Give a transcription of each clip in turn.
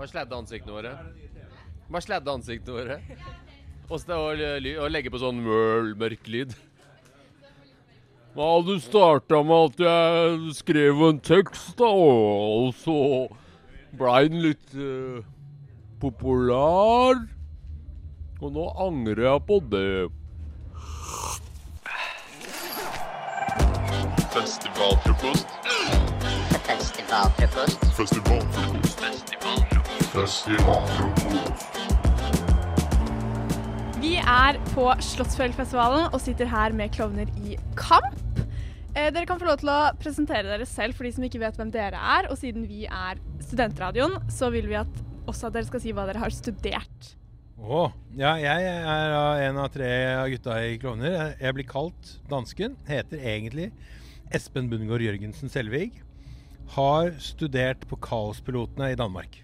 Bare sladde ansiktene våre. Bare sladde ansiktene våre. Og så å, legge på sånn mørk lyd. Ja, det starta med at jeg skrev en tekst, da, og så blei den litt uh, populær. Og nå angrer jeg på det. Festivalfrokost. Festivalfrokost. Festival. Festival. Vi er på Slottsfjellfestivalen og sitter her med klovner i kamp. Eh, dere kan få lov til å presentere dere selv for de som ikke vet hvem dere er. Og siden vi er Studentradioen, så vil vi at også at dere skal si hva dere har studert. Å, ja, jeg er en av tre av gutta i Klovner. Jeg blir kalt dansken. Heter egentlig Espen Bundgaard Jørgensen Selvig. Har studert på Kaospilotene i Danmark.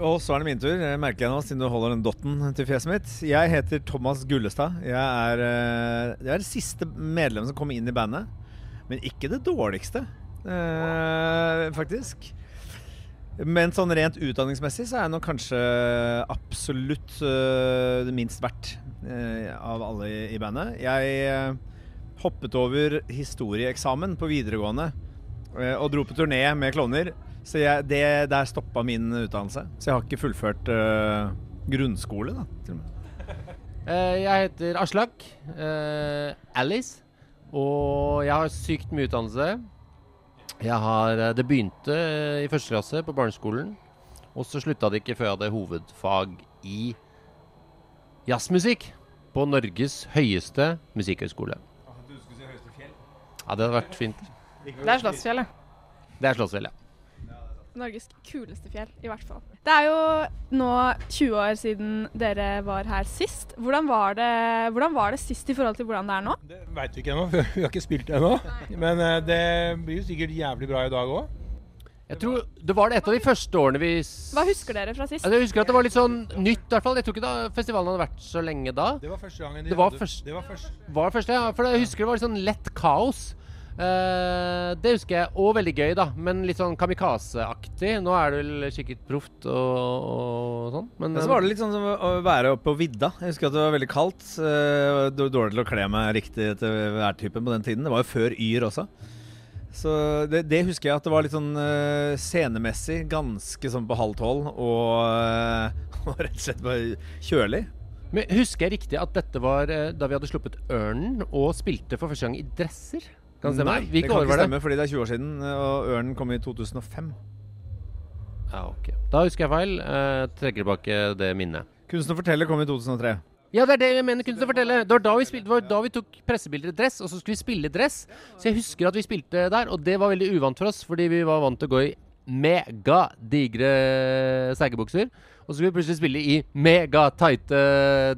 Og så er det min tur, merker jeg nå, siden du holder den dotten til fjeset mitt. Jeg heter Thomas Gullestad. Jeg er, eh, jeg er det siste medlemmet som kom inn i bandet. Men ikke det dårligste, eh, faktisk. Men sånn rent utdanningsmessig så er jeg nok kanskje absolutt uh, det minst verdt uh, av alle i, i bandet. Jeg uh, hoppet over historieeksamen på videregående og dro på turné med klovner. Så jeg, det, der stoppa min utdannelse. Så jeg har ikke fullført uh, grunnskole, da. Til og med. Eh, jeg heter Aslak. Uh, Alice. Og jeg har sykt mye utdannelse. Jeg har, eh, det begynte eh, i første klasse på barneskolen. Og så slutta det ikke før jeg hadde hovedfag i jazzmusikk på Norges høyeste musikkhøgskole. Ja, det hadde vært fint. Det er Slottsfjellet. Det er Slottsfjell, ja. Norges kuleste fjell, i hvert fall. Det er jo nå 20 år siden dere var her sist. Hvordan var det, hvordan var det sist i forhold til hvordan det er nå? Det veit vi ikke ennå, for vi har ikke spilt ennå. Men eh, det blir jo sikkert jævlig bra i dag òg. Jeg tror Det var det et av de første årene vi Hva husker dere fra sist? Altså, Jeg husker at det var litt sånn nytt, i hvert fall. Jeg tror ikke da festivalen hadde vært så lenge da. Det var første gangen de Det var hadde- først- Det var første. Var første, ja. For jeg husker det var litt sånn lett kaos. Eh, det husker jeg. Og veldig gøy, da. Men litt sånn kamikaze-aktig. Nå er det vel sikkert proft og, og sånn. Men ja, så var det litt sånn som å være oppe på vidda. Jeg husker at det var veldig kaldt. Uh, Dårlig til å kle meg riktig til værtypen på den tiden. Det var jo før Yr også. Så det, det husker jeg at det var litt sånn uh, scenemessig ganske sånn på halv tolv. Og, eh, og rett og slett bare kjølig. Men husker jeg riktig at dette var eh, da vi hadde sluppet Ørnen og spilte for første gang i dresser? Kan det stemme? Nei, det Hvilke kan år ikke var det? stemme, fordi det er 20 år siden. Og Ørnen kom i 2005. Ja, ok. Da husker jeg feil. Eh, trekker tilbake det minnet. Kunsten å fortelle kom i 2003. Ja, det er det jeg mener kunst å fortelle. Det var da vi, spilte, det var da vi tok pressebilder i dress, og så skulle vi spille i dress. Så jeg husker at vi spilte der, og det var veldig uvant for oss, fordi vi var vant til å gå i megadigre segerbukser. Og så skulle vi plutselig spille i megatighte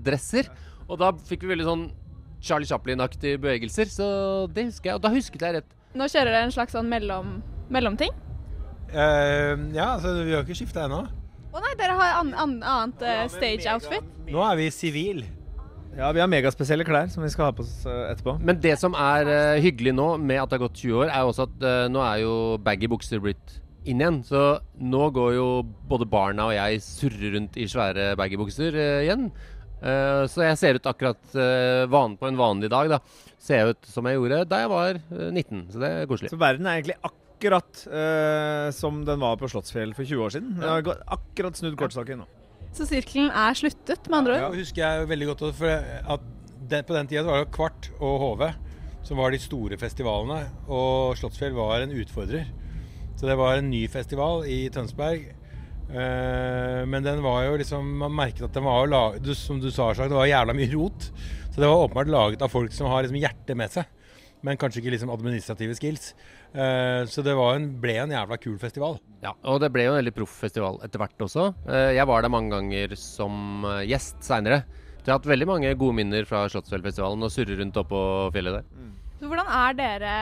dresser. Og da fikk vi veldig sånn Charlie Chaplin-aktige bevegelser, så det husker jeg. Og da husket jeg rett. Nå kjører dere en slags sånn mellom, mellomting. Uh, ja, altså vi har ikke skifta ennå. Å nei, dere har an, an, annet uh, stage outfit. Nå er vi sivil. Ja, vi har megaspesielle klær som vi skal ha på oss eh, etterpå. Men det som er uh, hyggelig nå med at det har gått 20 år, er jo også at eh, nå er jo baggy bukser blitt inn igjen. Så nå går jo både barna og jeg surrer rundt i svære baggy bukser eh, igjen. Eh, så jeg ser ut akkurat eh, van, på en vanlig dag, da. Ser jeg ut som jeg gjorde da jeg var eh, 19. Så det er koselig. Så verden er egentlig akkurat eh, som den var på Slottsfjell for 20 år siden. Jeg har akkurat snudd kortsaken nå. Så sirkelen er sluttet, med andre ord? Ja, ja, husker jeg veldig godt for at det, På den tida var det Kvart og HV som var de store festivalene, og Slottsfjell var en utfordrer. Så det var en ny festival i Tønsberg. Eh, men den var jo liksom Man merket at den var jo laget Som du sa, det var jævla mye rot. Så det var åpenbart laget av folk som har liksom hjertet med seg, men kanskje ikke liksom administrative skills. Eh, så det var en, ble en jævla kul festival. Ja, og det ble jo en veldig proff festival etter hvert også. Eh, Jeg var der mange ganger som gjest seinere. Så jeg har hatt veldig mange gode minner fra Slottsfjellfestivalen og surre rundt oppå fjellet der. Så hvordan er dere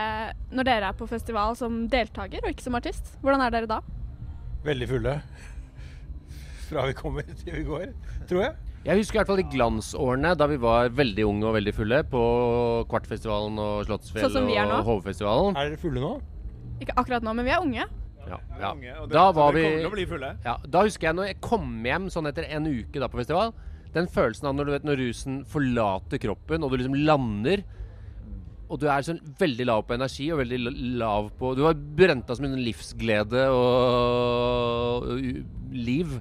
når dere er på festival som deltaker og ikke som artist? Hvordan er dere da? Veldig fulle. Fra vi kommer til vi går, tror jeg. Jeg husker i hvert fall de glansårene da vi var veldig unge og veldig fulle på Kvartfestivalen og Slottsfjell Sånn og Hovefestivalen. Er dere fulle nå? Ikke akkurat nå, men vi er unge. Ja, ja. Da var vi ja, Da husker jeg når jeg kom hjem sånn etter en uke da på festival. Den følelsen av når, du vet, når rusen forlater kroppen, og du liksom lander. Og du er sånn veldig lav på energi og veldig lav på Du har brent deg som sånn livsglede og, og liv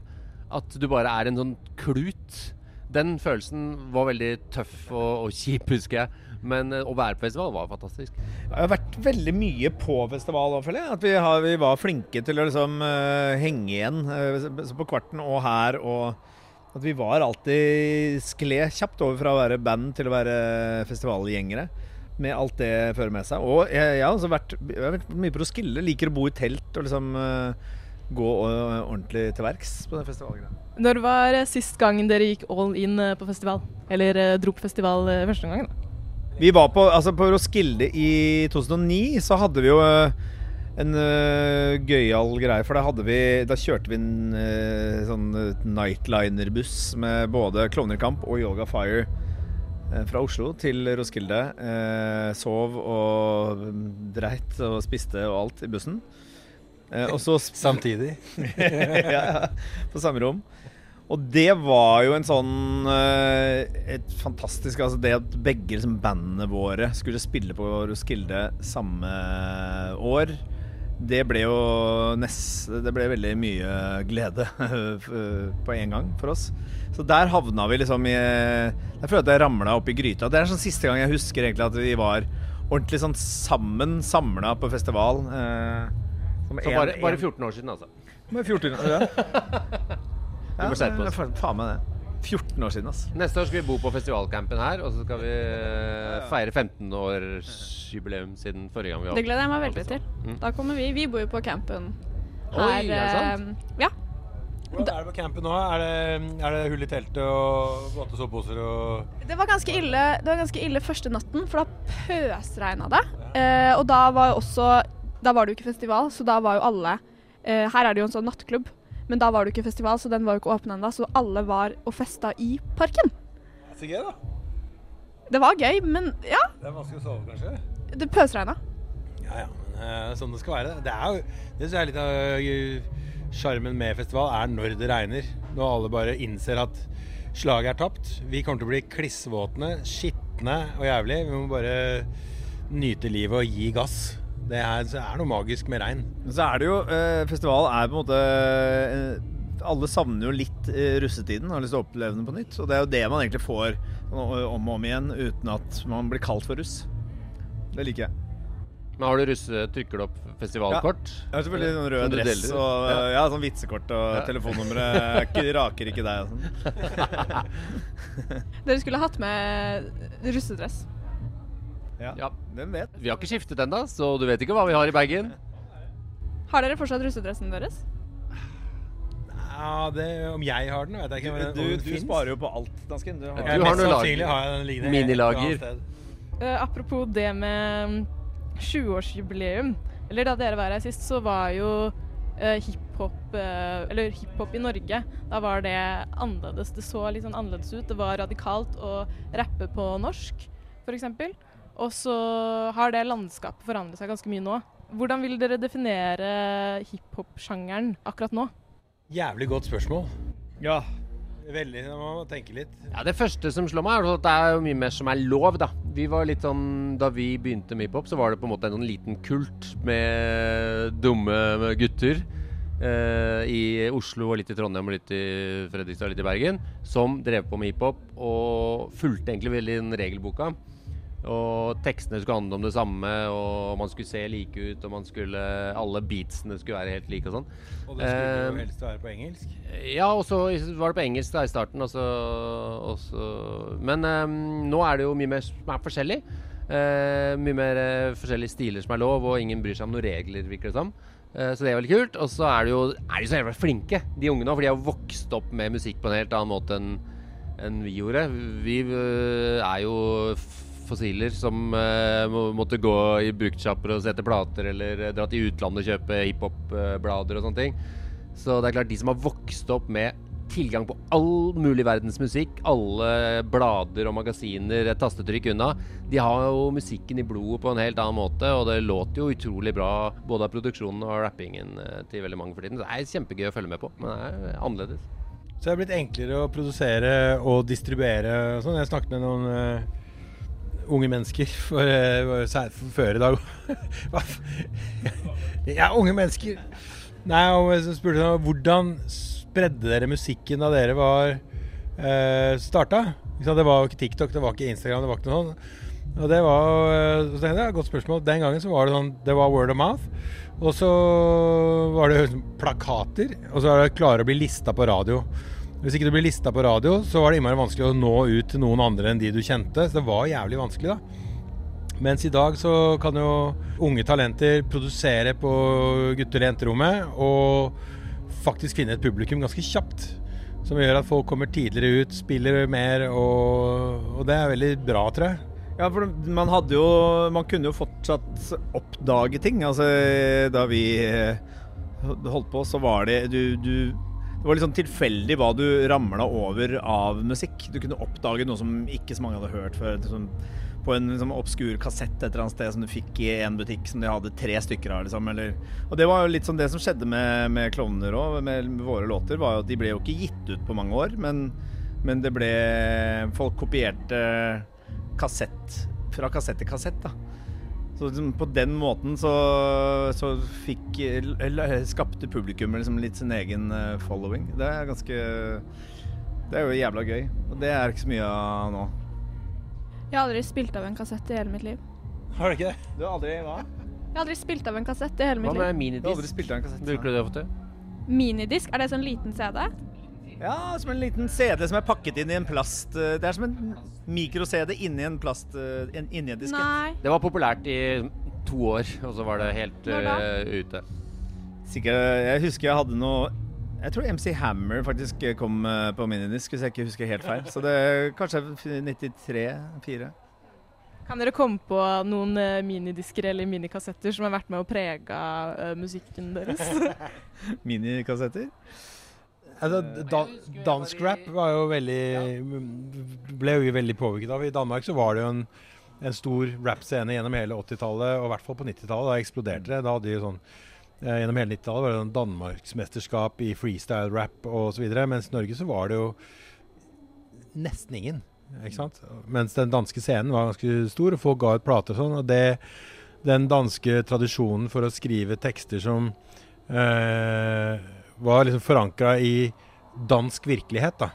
at du bare er en sånn klut. Den følelsen var veldig tøff og, og kjip, husker jeg. Men eh, å være på festival var fantastisk. Jeg har vært veldig mye på festival òg, føler jeg. At vi, har, vi var flinke til å liksom uh, henge igjen uh, på Kvarten og her. Og at vi var alltid skled kjapt over fra å være band til å være festivalgjengere. Med alt det fører med seg. Og jeg, jeg har også vært, jeg har vært mye på Roskilde. Liker å bo i telt og liksom eh, gå eh, ordentlig til verks på den festivalen. Når var eh, sist gang dere gikk all in eh, på festival? Eller dro på festival første gangen? da? Vi var på, altså på Roskilde i 2009, så hadde vi jo en uh, gøyal greie. For da, vi, da kjørte vi en uh, sånn nightliner-buss med både Klovnerkamp og Yoga Fire fra Oslo til Roskilde. Eh, sov og dreit og spiste og alt i bussen. Eh, og så Samtidig. ja, på samme rom. Og det var jo en sånn eh, Et fantastisk Altså det at begge liksom, bandene våre skulle spille på Roskilde samme år, det ble jo nest, Det ble veldig mye glede på en gang for oss. Så der havna vi liksom i Jeg føler at jeg ramla opp i gryta. Det er sånn siste gang jeg husker egentlig at vi var ordentlig sånn sammen, samla på festival. Eh, som Så en- bare, bare 14 år siden, altså. med 14 år, ja. Vi må skjerpe oss. faen- meg det. 14 år siden, ass. Neste år skal vi bo på festivalcampen her, og så skal vi eh, feire 15-årsjubileum siden forrige gang vi var Det gleder jeg meg veldig til. Mm. Da kommer vi. Vi bor jo på campen Oi, er det eh, sant? Ja. Hvordan er det på campen nå? Er det, er det hull i teltet og våte soveposer og Det var ganske ille Det var ganske ille første natten, for da pøsregna det. Eh, og da var jo også Da var det jo ikke festival, så da var jo alle eh, Her er det jo en sånn nattklubb, men da var det jo ikke festival, så den var jo ikke åpen ennå, så alle var og festa i parken. Så gøy, da. Det var gøy, men ja, Det er vanskelig å sove, kanskje? det pøsregna. Ja, ja. Men uh, sånn det skal være. Det er jo Det synes jeg er litt av eh, sjarmen med festival, er når det regner. Når alle bare innser at slaget er tapt. Vi kommer til å bli klissvåtne, skitne og jævlig. Vi må bare nyte livet og gi gass. Det er, er noe magisk med regn. Så er det jo eh, Festival er på en måte eh, Alle savner jo litt russetiden russetiden. Har lyst til å oppleve den på nytt. Og det er jo det man egentlig får om og om igjen uten at man blir kalt for russ. Det liker jeg. Men har du russe, trykker du opp festivalkort? Jeg har selvfølgelig sånn rød dress og Ja. ja. sånn vitsekort og Ja. telefonnummeret er raker ikke deg og sånn. Dere skulle hatt med russedress. Ja. Ja. Hvem vet? Vi har ikke skiftet ennå, så du vet ikke hva vi har i bagen. Har dere fortsatt russedressen deres? Ja, det, Om jeg har den, vet jeg ikke. Du, du, du sparer jo på alt, dansken. Du har, Du har noe lager. har Minilager. Eh, apropos det med mm, 20-årsjubileum. Eller da dere var her sist, så var jo uh, hiphop uh, Eller hiphop i Norge. Da var det annerledes. Det så litt sånn annerledes ut. Det var radikalt å rappe på norsk, f.eks. Og så har det landskapet forandret seg ganske mye nå. Hvordan vil dere definere hiphop-sjangeren akkurat nå? Jævlig godt spørsmål. ja. Veldig, Man må tenke litt. Ja, Det første som slår meg, er at det er mye mer som er lov, da. Vi var litt sånn, Da vi begynte med hiphop, så var det på en måte en sånn liten kult med dumme gutter. eh, I Oslo og litt i Trondheim og litt i Fredrikstad og litt i Bergen. Som drev på med hiphop og fulgte egentlig veldig den regelboka. Og tekstene skulle handle om det samme, og man skulle se like ut, og man skulle Alle beatsene skulle være helt like og sånn. Og det skulle jo Eh, helst være på engelsk. Ja, og så var det på engelsk da i starten. Og så, og så, men ehm, nå er det jo mye mer som er forskjellig. Eh, mye mer eh, forskjellige stiler som er lov, og ingen bryr seg om noen regler, virker det som. Eh, så det er veldig kult. Og så er de jo er de så jævla flinke, de ungene òg. For de har vokst opp med musikk på en helt annen måte enn enn vi gjorde. Vi er jo fossiler som eh, måtte gå i bruktsjapper og sette plater, eller eh, dra til utlandet og kjøpe hiphop-blader og sånne ting. Så det er klart, de som har vokst opp med tilgang på all mulig verdens musikk. Alle blader og magasiner et tastetrykk unna. De har jo musikken i blodet på en helt annen måte, og det låter jo utrolig bra både av produksjonen og rappingen eh, til veldig mange for tiden. Så det er kjempegøy å følge med på, men det er annerledes. Så det er blitt enklere å produsere og distribuere sånn. Jeg snakket med noen unge mennesker for, eh, for, før i dag. Ja, unge mennesker. Nei, og så spurte jeg hvordan spredde dere musikken da dere var eh, starta? Det var jo ikke TikTok, det var ikke Instagram, det var ikke noe sånt. Og det var eh, så tenkte jeg, godt spørsmål. Den gangen så var det sånn Det var word of mouth. Og så var det liksom plakater. Og så var det klare å bli lista på radio. Hvis ikke du blir lista på radio, så var det innmari vanskelig å nå ut til noen andre enn de du kjente. Så det var jævlig vanskelig, da. Mens i dag så kan jo unge talenter produsere på gutter- og jenterommet og faktisk finne et publikum ganske kjapt. Som gjør at folk kommer tidligere ut, spiller mer, og, og det er veldig bra, tror jeg. Ja, for man hadde jo Man kunne jo fortsatt oppdage ting. Altså, da vi eh, holdt på, så var det du, du Det var litt sånn tilfeldig hva du ramla over av musikk. Du kunne oppdage noe som ikke så mange hadde hørt før. Liksom, på en liksom, obskur kassett et eller annet sted som du fikk i en butikk som de hadde tre stykker av. Liksom, eller, og det var jo litt sånn det som skjedde med, med klovner òg, med, med våre låter. var jo at De ble jo ikke gitt ut på mange år, men, men det ble Folk kopierte kassett fra kassett til kassett, da. Så liksom, på den måten så, så fikk eller, skapte publikum liksom litt sin egen eh, following. Det er ganske Det er jo jævla gøy. Og det er ikke så mye av nå. Jeg har aldri spilt av en kassett i hele mitt liv. Har du ikke det? Du har aldri hva? Jeg har aldri spilt av en kassett i hele Hva mitt med liv. Du har aldri minidisk? spilt av en kassett? Bruker du det ofte? Minidisk, er det sånn liten CD? Ja, som en liten CD som er pakket inn i en plast eh, Det er som en mikro-CD inni en plast eh, inni en diskett. Nei. Det var populært i to år, og så var det helt uh, ute. Sikkert, jeg husker jeg hadde noe Jeg tror MC Hammer faktisk kom på minidisk, hvis jeg ikke husker helt feil. Så det er kanskje 93-4. Kan dere komme på noen minidisker eller minikassetter som har vært med prege eh, musikken deres? Minikassetter. Altså, da, dansk rap var jo veldig ble jo veldig påvirket av. I Danmark så var det jo en, en stor rapscene gjennom hele 80-tallet, og i hvert fall på 90-tallet. Da eksploderte det. Da hadde de sånn eh, Gjennom hele 90-tallet var det sånn danmarksmesterskap i freestyle-rap osv. Mens i Norge så var det jo nesten ingen. Ikke sant? Mens den danske scenen var ganske stor, og folk ga ut plater og sånn. Og det, den danske tradisjonen for å skrive tekster som eh, var liksom forankra i dansk virkelighet, da.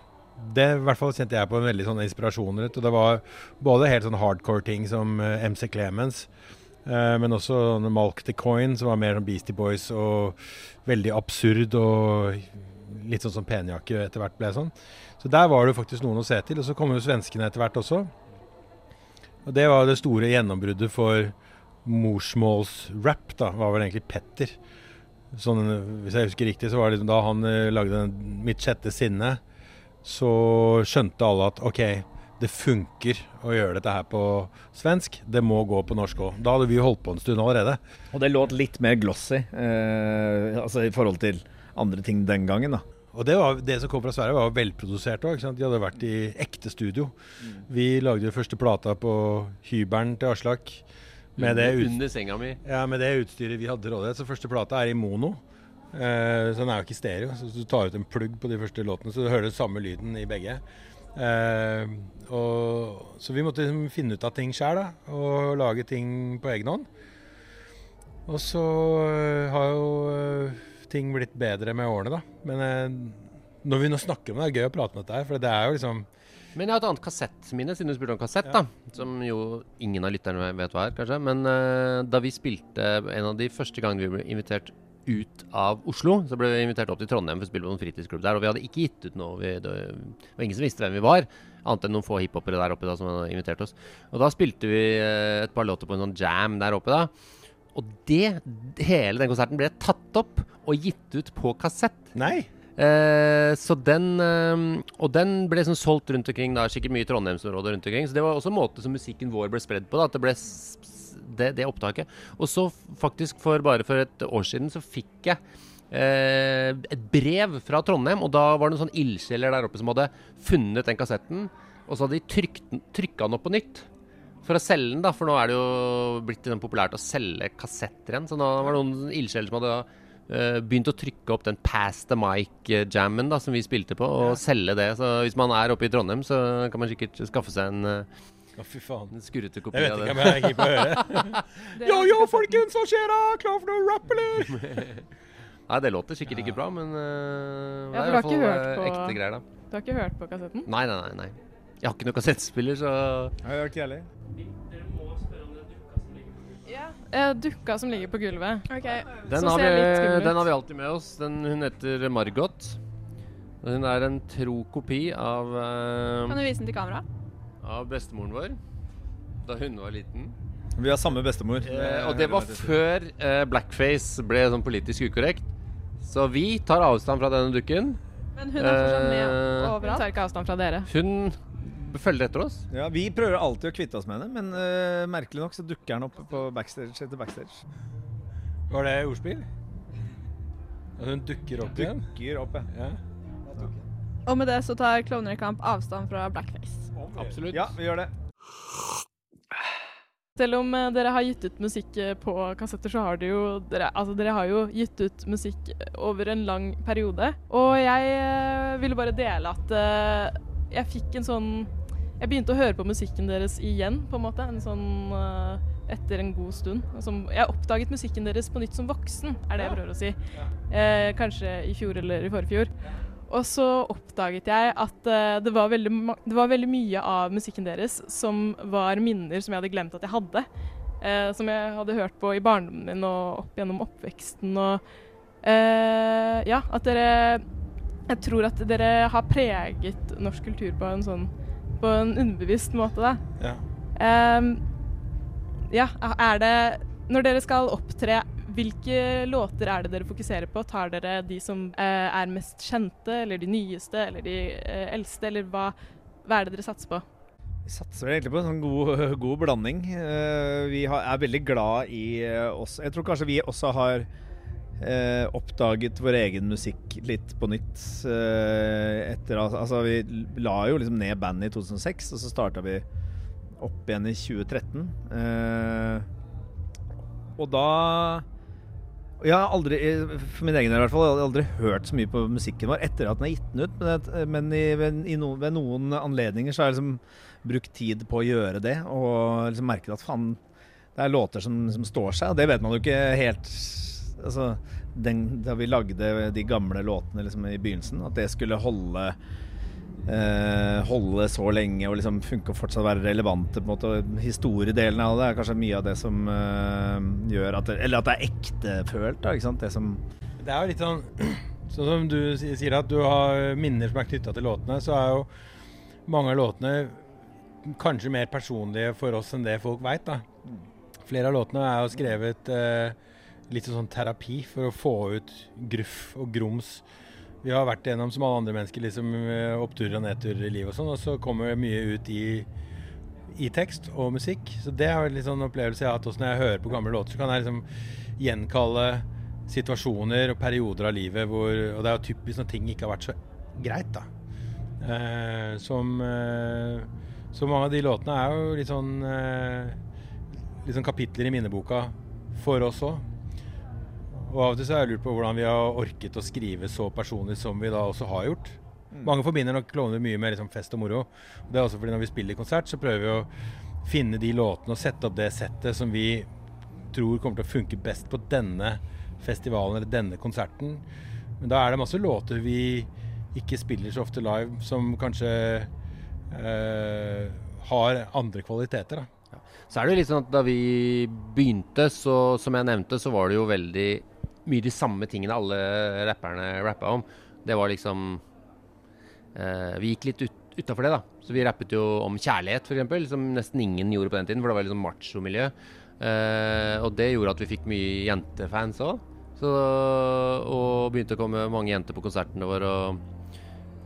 Det i hvert fall kjente jeg på en veldig sånn inspirasjon rundt. Og det var både helt sånn hardcore ting som eh, MC Clemens, eh, men også sånn Malk the Coin, som var mer sånn Beastie Boys og veldig absurd og litt sånn som penjakke etter hvert ble sånn. Så der var det faktisk noen å se til. Og så kom jo svenskene etter hvert også. Og det var det store gjennombruddet for morsmålsrap, da, var vel egentlig Petter. Sånn, hvis jeg husker riktig, så var det liksom da han eh, lagde den 'Mitt sjette sinne', så skjønte alle at OK, det funker å gjøre dette her på svensk. Det må gå på norsk òg. Da hadde vi holdt på en stund allerede. Og det låt litt mer glossy, eh, altså i forhold til andre ting den gangen, da. Og det, var, det som kom fra Sverige, var velprodusert òg. De hadde vært i ekte studio. Vi lagde jo første plata på hybelen til Aslak. Med det, ut, Under senga mi. ja, med det utstyret vi hadde til rådighet. Så første plata er i mono. Eh, så den er jo ikke stereo. Så du tar ut en plugg på de første låtene, så du hører samme lyden i begge. Eh, og, så vi måtte liksom finne ut av ting sjøl, og lage ting på egen hånd. Og så uh, har jo uh, ting blitt bedre med årene, da. Men når vi nå snakker om det, det er gøy å prate om dette her. For det er jo liksom Men jeg har et annet kassettminne, siden du spurte om kassett, da. Som jo ingen av lytterne vet hva er, kanskje. Men uh, da vi spilte en av de første gangene vi ble invitert ut av Oslo, så ble vi invitert opp til Trondheim for å spille på en fritidsklubb der. Og vi hadde ikke gitt ut noe. Vi, det var ingen som visste hvem vi var. Annet enn noen få hiphopere der oppe da som hadde invitert oss. Og da spilte vi uh, et par låter på en sånn jam der oppe, da. Og det, hele den konserten ble tatt opp og gitt ut på kassett. Nei! Eh, så den eh, Og den ble sånn solgt rundt omkring, da, sikkert mye i Trondheimsområdet rundt omkring. Så det var også en måte som musikken vår ble spredd på. da, At det ble det, det opptaket. Og så faktisk for bare for et år siden så fikk jeg eh, et brev fra Trondheim. Og da var det noen sånn ildsjeler der oppe som hadde funnet den kassetten. Og så hadde de trykt, trykka den opp på nytt for å selge den, da. For nå er det jo blitt liksom populært å selge kassetter igjen. Så nå var det noen ildsjeler som hadde begynt å trykke opp den Pass the Mic-jammen da, som vi spilte på, og selge det. Så hvis man er oppe i Trondheim, så kan man sikkert skaffe seg en, eh, Å, fy faen. en skurrete kopi Jeg vet ikke hva jeg er keen på. Det Yo, er yo, folkens, hva skjer da? Klar for noe rap, eller? Nei, det låter sikkert ikke bra, men uh, Ja, for du har ikke hørt på- ekte greier, da. Du har ikke hørt på kassetten? Nei, nei, nei. nei. Jeg har ikke noen kassettspiller, så Nei, det var ikke jeg heller. Eh, dukka som ligger på gulvet. Okay. Den har, vi, den har vi alltid med oss. Den, hun heter Margot. Og Hun er en tro kopi av, uh, Kan du vise den til kamera? av bestemoren vår da hun var liten. Vi har samme bestemor. Eh, og det var før eh, blackface ble sånn politisk ukorrekt. Så vi tar avstand fra denne dukken. Men hun er fortsatt med overalt? Hun tar ikke avstand fra dere. Hun følger etter oss. Ja, Vi prøver alltid å kvitte oss med henne, men uh, merkelig nok så dukker han opp på backstage etter backstage. Var det ordspill? At hun dukker opp igjen? Dukker opp, ja. Ja. Og med det så tar Klovner i kamp avstand fra blackface. Absolutt. Ja, vi gjør det. Selv om eh, dere har gitt ut musikk eh, på kassetter, så har dere jo dere, altså, dere har jo gitt ut musikk over en lang periode. Og jeg ville bare dele at jeg fikk en sånn Jeg begynte å høre på musikken deres igjen, på en måte. En sånn uh, etter en god stund. Som, jeg oppdaget musikken deres på nytt som voksen, er det jeg prøver å si. Eh, kanskje i fjor eller i forfjor. Og så oppdaget jeg at uh, det, var veldig, det var veldig mye av musikken deres som var minner som jeg hadde glemt at jeg hadde. Eh, som jeg hadde hørt på i barndommen min og opp gjennom oppveksten. Og eh, ja, at dere Jeg tror at dere har preget norsk kultur på en sånn På en underbevisst måte, da. Ja. Um, ja, er det Når dere skal opptre, hvilke låter er det dere fokuserer på? Tar dere de som uh, er mest kjente, eller de nyeste, eller de uh, eldste, eller hva, hva er det dere satser på? Vi satser egentlig på en sånn god, god blanding. Uh, vi har, er veldig glad i oss. Jeg tror kanskje vi også har eh, oppdaget vår egen musikk litt på nytt. eh, etter, altså, vi la jo liksom ned bandet i 2006, og så starta vi opp igjen i 2013. Eh, og da jeg har aldri, for min egen del i hvert fall, jeg har aldri hørt så mye på musikken vår etter at den er gitt den ut. Men, det- men i, ved, i no, ved noen anledninger så har jeg liksom brukt tid på å gjøre det. Og liksom merket at faen, det er låter som, som står seg. Og det vet man jo ikke helt Altså, den, da vi lagde de gamle låtene liksom i begynnelsen, at det skulle holde eh, holde så lenge og liksom funke og fortsatt være relevante. på en måte Historiedelen av det er kanskje mye av det som eh, gjør at det, Eller at det er ektefølt. da, ikke sant? Det som Det er jo litt sånn Sånn som du sier at du har minner som er knytta til låtene, så er jo mange av låtene kanskje mer personlige for oss enn det folk veit. Flere av låtene er jo skrevet eh, litt sånn terapi for å få ut gruff og grums. Vi har vært igjennom som alle andre mennesker liksom eh, oppturer og nedturer i livet og sånn, og så kommer mye ut i, i tekst og musikk. Så det er litt sånn opplevelse jeg har hatt også når jeg hører på gamle låter, så kan jeg liksom gjenkalle situasjoner og perioder av livet hvor Og det er jo typisk når ting ikke har vært så greit, da. Eh, som eh, Så mange av de låtene er jo litt sånn eh, Litt sånn kapitler i minneboka for oss òg. Og av og til så har jeg lurt på hvordan vi har orket å skrive så personlig som vi da også har gjort. Mange forbinder nok klovner mye med liksom fest og moro. Og det er også fordi når vi spiller konsert, så prøver vi å finne de låtene og sette opp det settet som vi tror kommer til å funke best på denne festivalen eller denne konserten. Men da er det masse låter vi ikke spiller så ofte live, som kanskje eh, har andre kvaliteter. da. Så er det jo litt sånn at da vi begynte, så som jeg nevnte, så var det jo veldig mye de samme tingene alle rapperne rappa om. Det var liksom eh, Vi gikk litt ut, utafor det, da. Så vi rappet jo om kjærlighet, f.eks., som nesten ingen gjorde på den tiden, for det var liksom machomiljø. Eh, og det gjorde at vi fikk mye jentefans òg. Og begynte å komme mange jenter på konsertene våre. og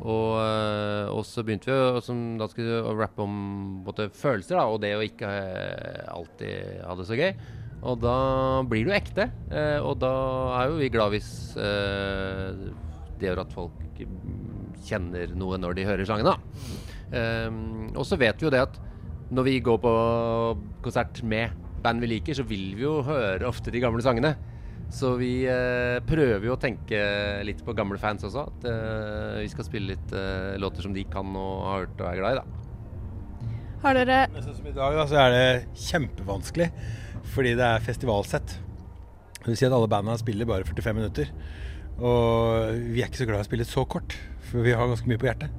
og, eh, og så begynte vi å, som da skulle, å rappe om både følelser da, og det å ikke eh, alltid ha det så gøy. Og da blir det jo ekte. Eh, og da er jo vi glad hvis eh, det gjør at folk kjenner noe når de hører sangene. da. Eh, og så vet vi jo det at når vi går på konsert med band vi liker, så vil vi jo høre ofte de gamle sangene. Så vi eh, prøver jo å tenke litt på gamle fans også. At eh, vi skal spille litt eh, låter som de kan og har hørt og er glad i, da. Har dere Men sånn som i dag, da, så er det kjempevanskelig fordi det er festivalsett. Det vil si at alle bandene spiller bare 45 minutter. Og vi er ikke så glad i å spille så kort, for vi har ganske mye på hjertet.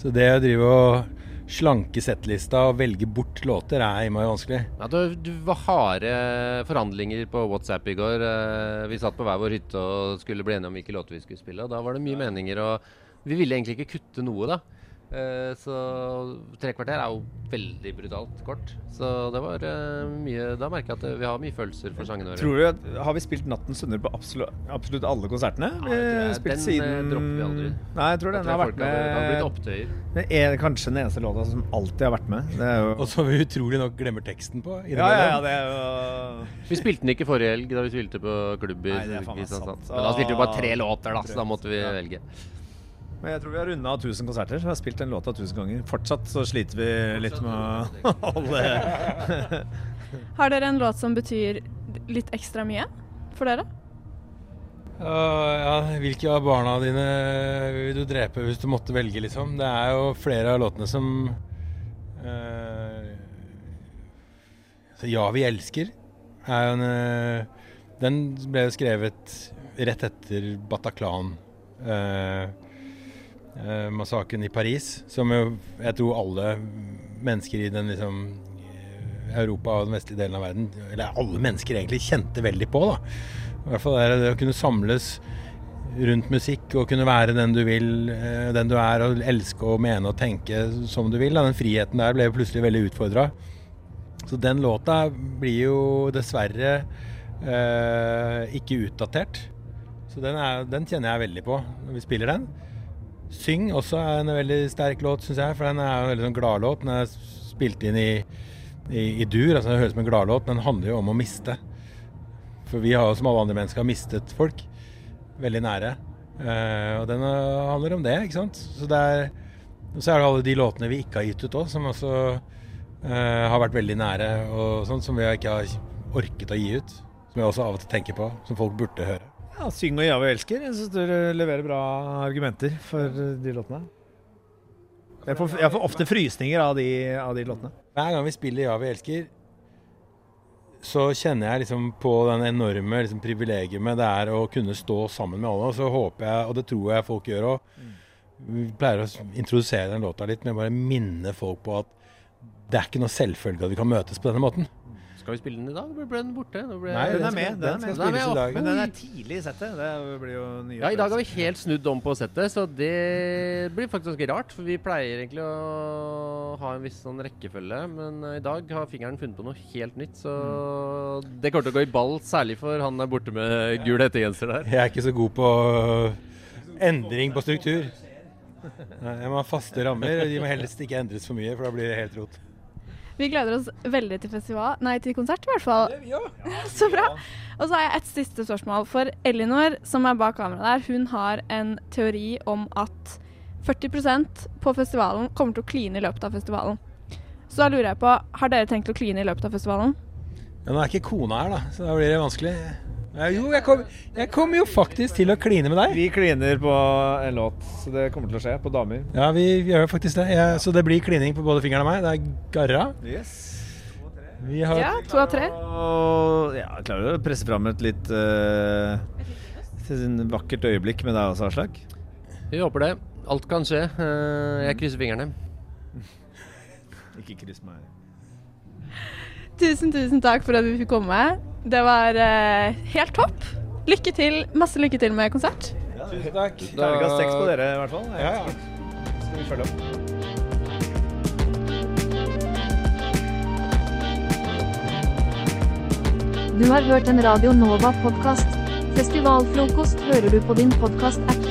Så det å drive og slanke settlista og velge bort låter er innmari vanskelig. Ja, du, du, var harde forhandlinger på WhatsApp i går. Eh, Vi satt på hver vår hytte og skulle bli enige om hvilke låter vi skulle spille. Og da var det mye meninger, og vi ville egentlig ikke kutte noe, da. Eh, Så tre kvarter er jo veldig brutalt kort. Så det var eh, mye Da merker jeg at vi har mye følelser for sangene våre. Du Har vi spilt Nattens Sønner på absolutt, absolutt alle konsertene? Ja, jeg. spilt Den, siden... dropper vi aldri. Nei, jeg tror den tror jeg har vært Det blitt med opptøyer. Det er kanskje den eneste låta som alltid har vært med. Det er jo Og som vi utrolig nok glemmer teksten på. ja, ja, ja, det er jo Vi spilte den ikke forrige helg da vi spilte på klubb i er Kristiansand. Men da spilte vi bare tre låter, da, så da måtte vi Ja. velge. Men jeg tror vi har runda 1000 konserter. Vi har spilt den låta 1000 ganger. Fortsatt så sliter vi litt med å holde Har dere en låt som betyr litt ekstra mye for dere? Uh, ja, hvilke av barna dine vil du drepe hvis du måtte velge, liksom? Det er jo flere av låtene som uh, så Ja, vi elsker er jo en uh, Den ble jo skrevet rett etter Bataclan. Uh, uh, massakren i Paris, som jo jeg tror alle mennesker i den liksom Europa og den vestlige delen av verden, eller alle mennesker egentlig, kjente veldig på. da. I hvert fall det å kunne samles rundt musikk og kunne være den du vil, eh, den du er, og elske og mene og tenke som du vil. Da. Den friheten der ble jo plutselig veldig utfordra. Så den låta blir jo dessverre eh, ikke utdatert. Så den, er, den kjenner jeg veldig på når vi spiller den. Syng også er en veldig sterk låt, syns jeg, for den er en veldig sånn gladlåt. Den er spilt inn i, i, i dur, altså det høres ut som en gladlåt, men den handler jo om å miste. For vi har jo som alle andre mennesker mistet folk veldig nære. Uh, og den eh, handler om det, ikke sant. Så det er, så er det alle de låtene vi ikke har gitt ut òg, som også uh, har vært veldig nære, og sånt som vi ikke har orket å gi ut. Som jeg også av og til tenker på, som folk burde høre. Ja, Syng og Ja, vi elsker. Jeg syns dere leverer bra argumenter for eh, de låtene. Jeg får, jeg får ofte frysninger av de, av de låtene. Hver gang vi spiller Ja, vi elsker, så kjenner jeg liksom på den enorme liksom, privilegiet det er å kunne stå sammen med alle. Og så håper jeg, og det tror jeg folk gjør òg, vi pleier å introdusere den låta litt med å bare minne folk på at det er ikke noe selvfølge at vi kan møtes på denne måten. Skal vi spille den i dag? Ble den borte? Nå ble- Nei, Den er med, den er Den. Den er med, spilles. Men den er tidlig i settet. Det blir jo nye Ja, i dag har vi helt snudd om på settet, så det blir faktisk ganske rart. For vi pleier egentlig å ha en viss sånn rekkefølge, men eh, i dag har fingeren funnet på noe helt nytt. Så det kommer til å gå i ball, særlig for han der borte med gul hettegenser der. Jeg er ikke så god på endring på struktur. Nei, Jeg må ha faste rammer. og De må helst ikke endres for mye, for da blir det helt rot. Vi gleder oss veldig til festival, nei til konsert i hvert fall. Så bra. Og så har jeg et siste spørsmål. For Elinor, som er bak kameraet der, hun har en teori om at 40% på festivalen kommer til å kline i løpet av festivalen. Så da lurer jeg på, har dere tenkt å kline i løpet av festivalen? Ja, nå er ikke kona her, da, så da blir det vanskelig. Ja, jo, jeg kommer jeg kommer jo faktisk til å kline med deg. Vi kliner på en låt, så det kommer til å skje. På damer. Ja, vi gjør jo faktisk det. Jeg, så det blir klining på både fingeren og meg. Det er garra. Yes. Vi har Ja, to av tre. Og ja, klarer du å presse fram et litt uh, vakkert øyeblikk med deg også, Aslak. Vi håper det. Alt kan skje. Eh, Jeg krysser fingrene. Ikke kryss meg. Tusen, tusen takk for at vi fikk komme. Det var eh, helt topp. Lykke til. Masse lykke til med konsert. Tusen takk. Terningkast seks på dere, i hvert fall. Ja, ja. Skal vi følge opp? Du har hørt en Radio Nova-podkast. Festivalfrokost hører du på din podkast-app